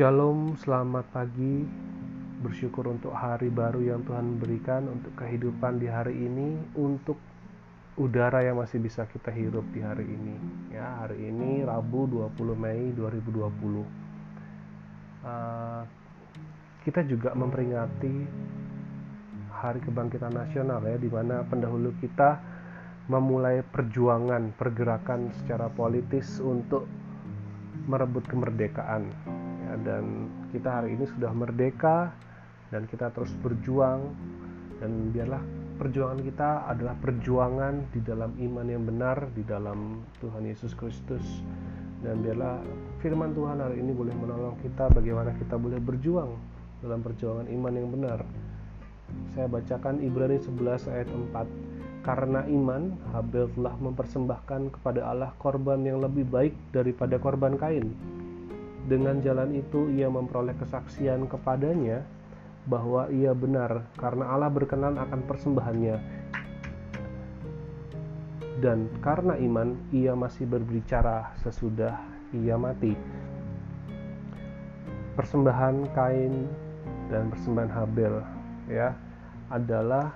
Shalom, selamat pagi. Bersyukur untuk hari baru yang Tuhan berikan, untuk kehidupan di hari ini, untuk udara yang masih bisa kita hirup di hari ini. Ya, hari ini Rabu 20 Mei 2020. Uh, kita juga memperingati Hari Kebangkitan Nasional ya, di mana pendahulu kita memulai perjuangan, pergerakan secara politis untuk merebut kemerdekaan dan kita hari ini sudah merdeka dan kita terus berjuang. Dan biarlah perjuangan kita adalah perjuangan di dalam iman yang benar di dalam Tuhan Yesus Kristus. Dan biarlah firman Tuhan hari ini boleh menolong kita bagaimana kita boleh berjuang dalam perjuangan iman yang benar. Saya bacakan Ibrani 11 ayat 4 karena iman Habel telah mempersembahkan kepada Allah korban yang lebih baik daripada korban Kain dengan jalan itu ia memperoleh kesaksian kepadanya bahwa ia benar karena Allah berkenan akan persembahannya. Dan karena iman ia masih berbicara sesudah ia mati. Persembahan Kain dan persembahan Habel ya adalah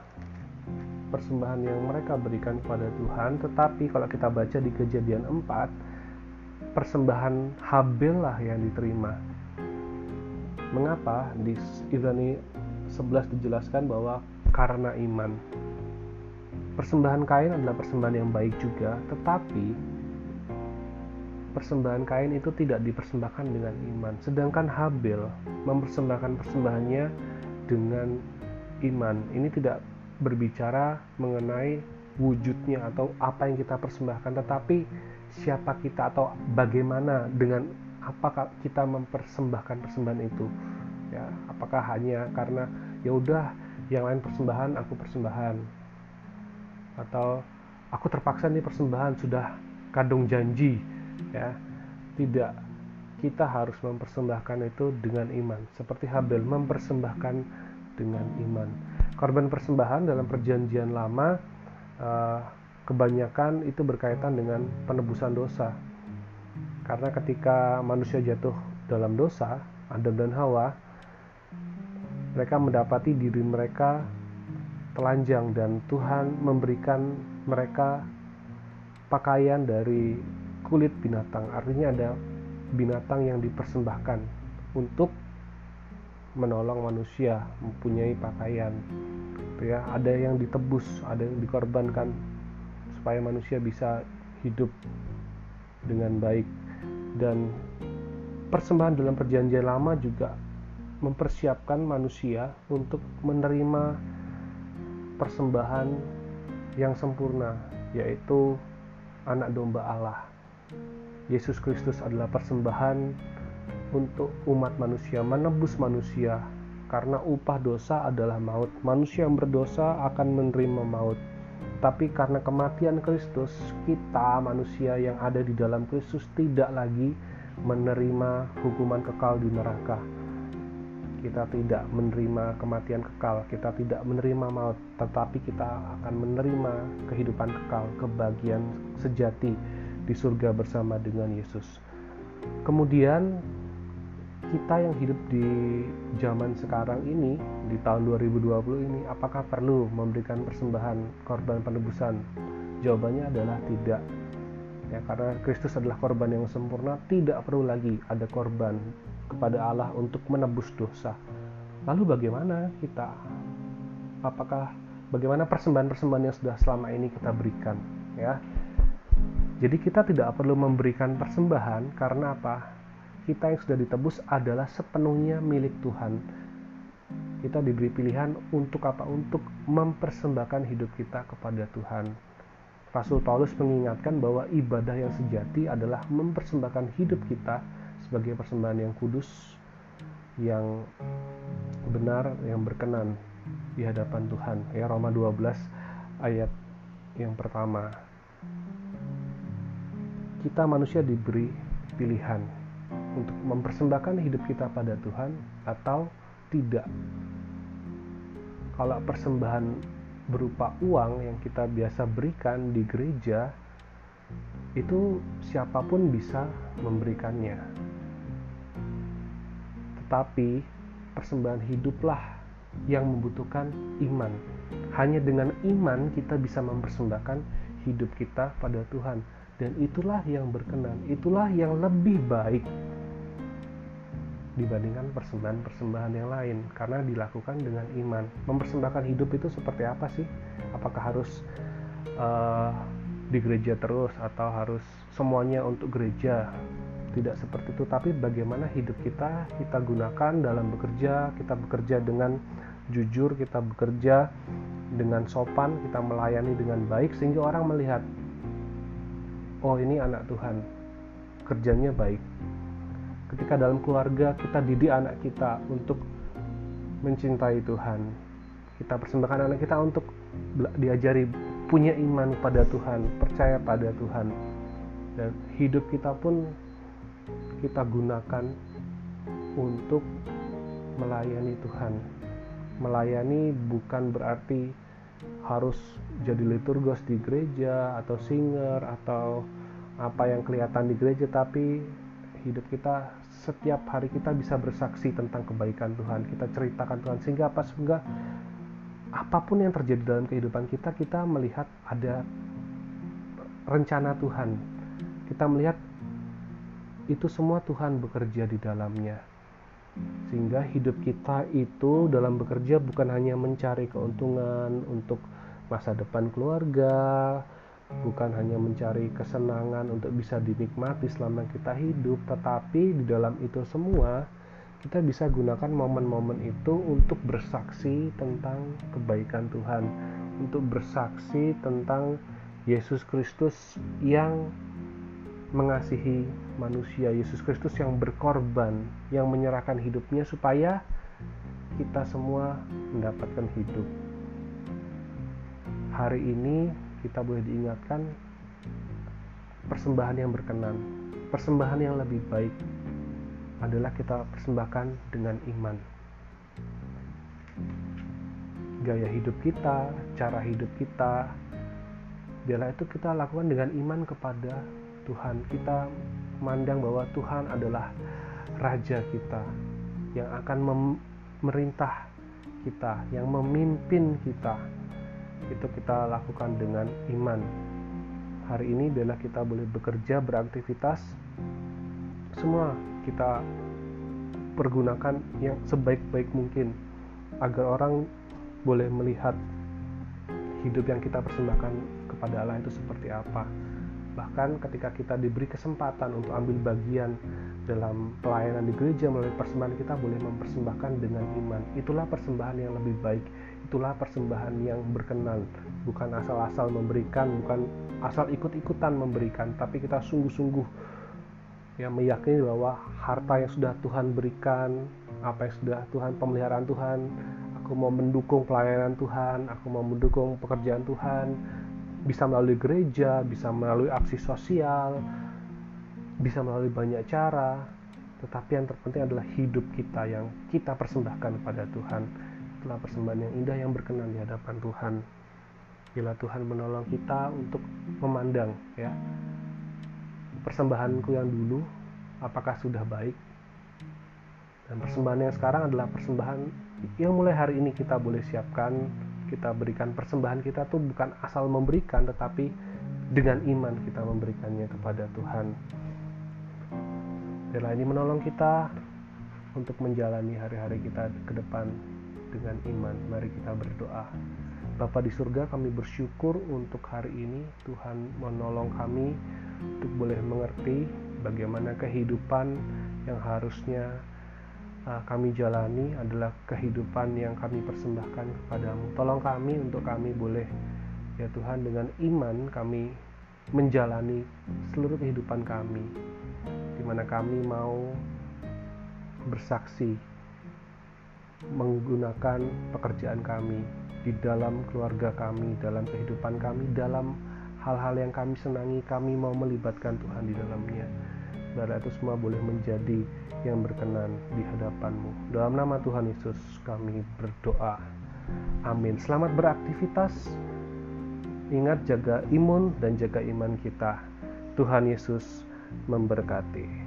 persembahan yang mereka berikan kepada Tuhan tetapi kalau kita baca di kejadian 4 persembahan Habel lah yang diterima. Mengapa di Ibrani 11 dijelaskan bahwa karena iman. Persembahan Kain adalah persembahan yang baik juga, tetapi persembahan Kain itu tidak dipersembahkan dengan iman. Sedangkan Habel mempersembahkan persembahannya dengan iman. Ini tidak berbicara mengenai wujudnya atau apa yang kita persembahkan, tetapi siapa kita atau bagaimana dengan apakah kita mempersembahkan persembahan itu. Ya apakah hanya karena ya udah yang lain persembahan aku persembahan. Atau aku terpaksa nih persembahan sudah kadung janji. Ya tidak. Kita harus mempersembahkan itu dengan iman. Seperti Habel mempersembahkan dengan iman. Korban persembahan dalam perjanjian lama uh, kebanyakan itu berkaitan dengan penebusan dosa. Karena ketika manusia jatuh dalam dosa, Adam dan Hawa, mereka mendapati diri mereka telanjang dan Tuhan memberikan mereka pakaian dari kulit binatang. Artinya ada binatang yang dipersembahkan untuk menolong manusia mempunyai pakaian. Ya, ada yang ditebus, ada yang dikorbankan supaya manusia bisa hidup dengan baik dan persembahan dalam perjanjian lama juga mempersiapkan manusia untuk menerima persembahan yang sempurna yaitu anak domba Allah. Yesus Kristus adalah persembahan untuk umat manusia, menebus manusia karena upah dosa adalah maut. Manusia yang berdosa akan menerima maut tapi karena kematian Kristus, kita manusia yang ada di dalam Kristus tidak lagi menerima hukuman kekal di neraka. Kita tidak menerima kematian kekal, kita tidak menerima maut, tetapi kita akan menerima kehidupan kekal, kebahagiaan sejati di surga bersama dengan Yesus. Kemudian kita yang hidup di zaman sekarang ini di tahun 2020 ini apakah perlu memberikan persembahan korban penebusan? Jawabannya adalah tidak. Ya karena Kristus adalah korban yang sempurna tidak perlu lagi ada korban kepada Allah untuk menebus dosa. Lalu bagaimana kita? Apakah bagaimana persembahan-persembahan yang sudah selama ini kita berikan ya? Jadi kita tidak perlu memberikan persembahan karena apa kita yang sudah ditebus adalah sepenuhnya milik Tuhan. Kita diberi pilihan untuk apa? Untuk mempersembahkan hidup kita kepada Tuhan. Rasul Paulus mengingatkan bahwa ibadah yang sejati adalah mempersembahkan hidup kita sebagai persembahan yang kudus, yang benar, yang berkenan di hadapan Tuhan. Ya Roma 12 ayat yang pertama. Kita manusia diberi pilihan untuk mempersembahkan hidup kita pada Tuhan atau tidak. Kalau persembahan berupa uang yang kita biasa berikan di gereja, itu siapa pun bisa memberikannya. tetapi persembahan hiduplah yang membutuhkan iman. Hanya dengan iman kita bisa mempersembahkan hidup kita pada Tuhan dan itulah yang berkenan, itulah yang lebih baik dibandingkan persembahan-persembahan yang lain karena dilakukan dengan iman. Mempersembahkan hidup itu seperti apa sih? Apakah harus uh, di gereja terus atau harus semuanya untuk gereja? Tidak seperti itu, tapi bagaimana hidup kita kita gunakan dalam bekerja, kita bekerja dengan jujur, kita bekerja dengan sopan, kita melayani dengan baik sehingga orang melihat oh ini anak Tuhan, kerjanya baik ketika dalam keluarga kita didik anak kita untuk mencintai Tuhan. Kita persembahkan anak kita untuk diajari punya iman pada Tuhan percaya pada Tuhan. Dan hidup kita pun kita gunakan untuk melayani Tuhan. Melayani bukan berarti harus jadi liturgos di gereja atau singer atau apa yang kelihatan di gereja tapi hidup kita setiap hari kita bisa bersaksi tentang kebaikan Tuhan kita ceritakan Tuhan sehingga apa sehingga apa pun yang terjadi dalam kehidupan kita kita melihat ada rencana Tuhan. Kita melihat itu semua Tuhan bekerja di dalamnya. Sehingga hidup kita itu dalam bekerja bukan hanya mencari keuntungan untuk masa depan keluarga bukan hanya mencari kesenangan untuk bisa dinikmati selama kita hidup, tetapi di dalam itu semua kita bisa gunakan momen-momen itu untuk bersaksi tentang kebaikan Tuhan, untuk bersaksi tentang Yesus Kristus yang mengasihi manusia, Yesus Kristus yang berkorban, yang menyerahkan hidupnya supaya kita semua mendapatkan hidup. Hari ini kita boleh diingatkan persembahan yang berkenan, persembahan yang lebih baik adalah kita persembahkan dengan iman. Gaya hidup kita, cara hidup kita, biarlah itu kita lakukan dengan iman kepada Tuhan. Kita memandang bahwa Tuhan adalah Raja kita yang akan memerintah kita, yang memimpin kita, itu kita lakukan dengan iman. Hari ini bila kita boleh bekerja beraktivitas semua kita pergunakan yang sebaik-baik mungkin agar orang boleh melihat hidup yang kita persembahkan kepada Allah itu seperti apa. Bahkan ketika kita diberi kesempatan untuk ambil bagian dalam pelayanan di gereja melalui persembahan kita boleh mempersembahkan dengan iman. Itulah persembahan yang lebih baik itulah persembahan yang berkenan. Bukan asal-asal memberikan bukan asal ikut-ikutan memberikan tapi kita sungguh-sungguh ya meyakini bahwa harta yang sudah Tuhan berikan apa yang sudah Tuhan pemeliharaan Tuhan aku mau mendukung pelayanan Tuhan aku mau mendukung pekerjaan Tuhan bisa melalui gereja bisa melalui aksi sosial bisa melalui banyak cara tetapi yang terpenting adalah hidup kita yang kita persembahkan pada Tuhan itulah persembahan yang indah yang berkenan di hadapan Tuhan. Bila Tuhan menolong kita untuk memandang ya. Persembahanku yang dulu apakah sudah baik? Dan persembahan yang sekarang adalah persembahan yang mulai hari ini kita boleh siapkan. Kita berikan persembahan kita tuh bukan asal memberikan tetapi dengan iman kita memberikannya kepada Tuhan. Bila ini menolong kita untuk menjalani hari-hari kita ke depan dengan iman. Mari kita berdoa. Bapa di surga, kami bersyukur untuk hari ini Tuhan menolong kami untuk boleh mengerti bagaimana kehidupan yang harusnya uh, kami jalani adalah kehidupan yang kami persembahkan kepadamu. Tolong kami untuk kami boleh ya Tuhan dengan iman kami menjalani seluruh kehidupan kami di mana kami mau bersaksi menggunakan pekerjaan kami di dalam keluarga kami, dalam kehidupan kami, dalam hal-hal yang kami senangi, kami mau melibatkan Tuhan di dalamnya. Biarlah itu semua boleh menjadi yang berkenan di hadapanmu. Dalam nama Tuhan Yesus kami berdoa. Amin. Selamat beraktivitas. Ingat jaga imun dan jaga iman kita. Tuhan Yesus memberkati.